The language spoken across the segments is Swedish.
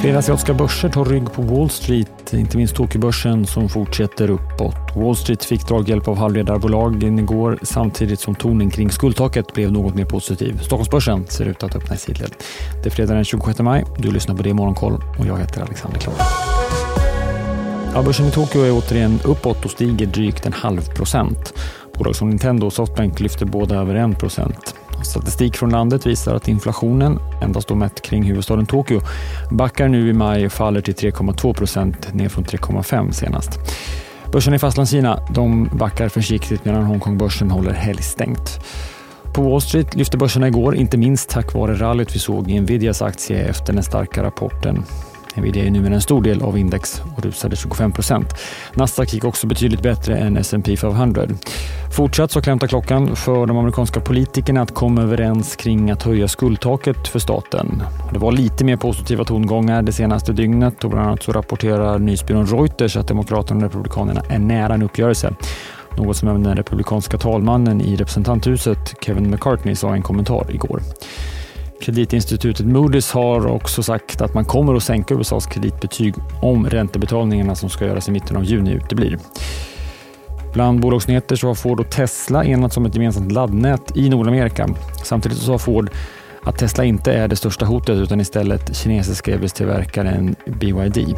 Flera asiatiska börser tar rygg på Wall Street, inte minst Tokyobörsen som fortsätter uppåt. Wall Street fick draghjälp av halvledarbolagen igår samtidigt som tonen kring skuldtaket blev något mer positiv. Stockholmsbörsen ser ut att öppna i sidled. Det är fredag den 26 maj. Du lyssnar på det i Morgonkoll och jag heter Alexander Klar. Ja, börsen i Tokyo är återigen uppåt och stiger drygt en halv procent. Bolag som Nintendo och Softbank lyfter båda över en procent. Statistik från landet visar att inflationen, endast då mätt kring huvudstaden Tokyo, backar nu i maj och faller till 3,2 procent ner från 3,5 senast. Börsen i Fastlandskina de backar försiktigt medan Hongkongbörsen håller helgstängt. På Wall Street lyfte börserna igår, inte minst tack vare rallyt vi såg i Nvidias aktie efter den starka rapporten. Nvidia är numera en stor del av index och rusade 25 procent. Nasdaq gick också betydligt bättre än S&P 500. Fortsatt så klämtar klockan för de amerikanska politikerna att komma överens kring att höja skuldtaket för staten. Det var lite mer positiva tongångar det senaste dygnet och bland annat så rapporterar nyhetsbyrån Reuters att Demokraterna och Republikanerna är nära en uppgörelse. Något som även den republikanska talmannen i representanthuset Kevin McCartney sa i en kommentar igår. Kreditinstitutet Moody's har också sagt att man kommer att sänka USAs kreditbetyg om räntebetalningarna som ska göras i mitten av juni uteblir. Bland bolagsnyheter så har Ford och Tesla enats om ett gemensamt laddnät i Nordamerika. Samtidigt så sa Ford att Tesla inte är det största hotet utan istället kinesiska elbilstillverkaren BYD.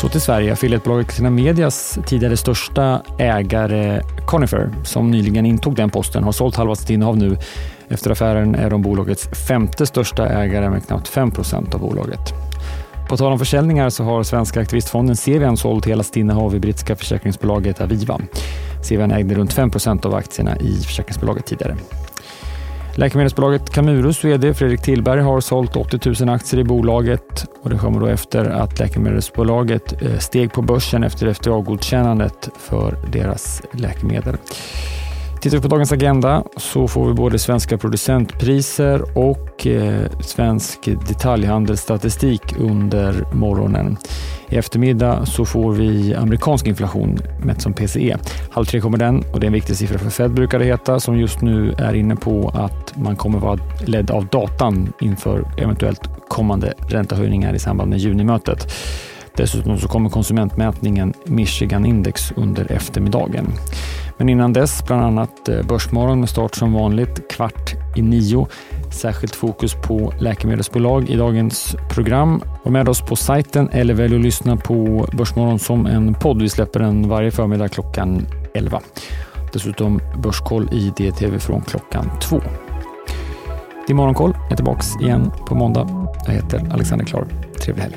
Så till Sverige. Affiliatebolaget Catena Medias tidigare största ägare Conifer, som nyligen intog den posten, har sålt halva sitt innehav nu. Efter affären är de bolagets femte största ägare med knappt 5 procent av bolaget. På tal om försäljningar så har svenska aktivistfonden Cevian sålt hela sitt innehav i brittiska försäkringsbolaget Aviva. Cevian ägde runt 5 procent av aktierna i försäkringsbolaget tidigare. Läkemedelsbolaget Camurus VD Fredrik Tillberg har sålt 80 000 aktier i bolaget och det kommer då efter att läkemedelsbolaget eh, steg på börsen efter FDA-godkännandet för deras läkemedel. Tittar vi på dagens agenda så får vi både svenska producentpriser och eh, svensk detaljhandelsstatistik under morgonen. I eftermiddag så får vi amerikansk inflation mätt som PCE. Halv tre kommer den och det är en viktig siffra för Fed brukar det heta som just nu är inne på att man kommer vara ledd av datan inför eventuellt kommande räntehöjningar i samband med junimötet. Dessutom så kommer konsumentmätningen Michigan Index under eftermiddagen. Men innan dess bland annat eh, Börsmorgon med start som vanligt kvart i nio. Särskilt fokus på läkemedelsbolag i dagens program. Var med oss på sajten eller välj att lyssna på Börsmorgon som en podd. Vi släpper den varje förmiddag klockan 11. Dessutom Börskoll i DTV från klockan 2. Din Morgonkoll är tillbaka igen på måndag. Jag heter Alexander Klar. Trevlig helg.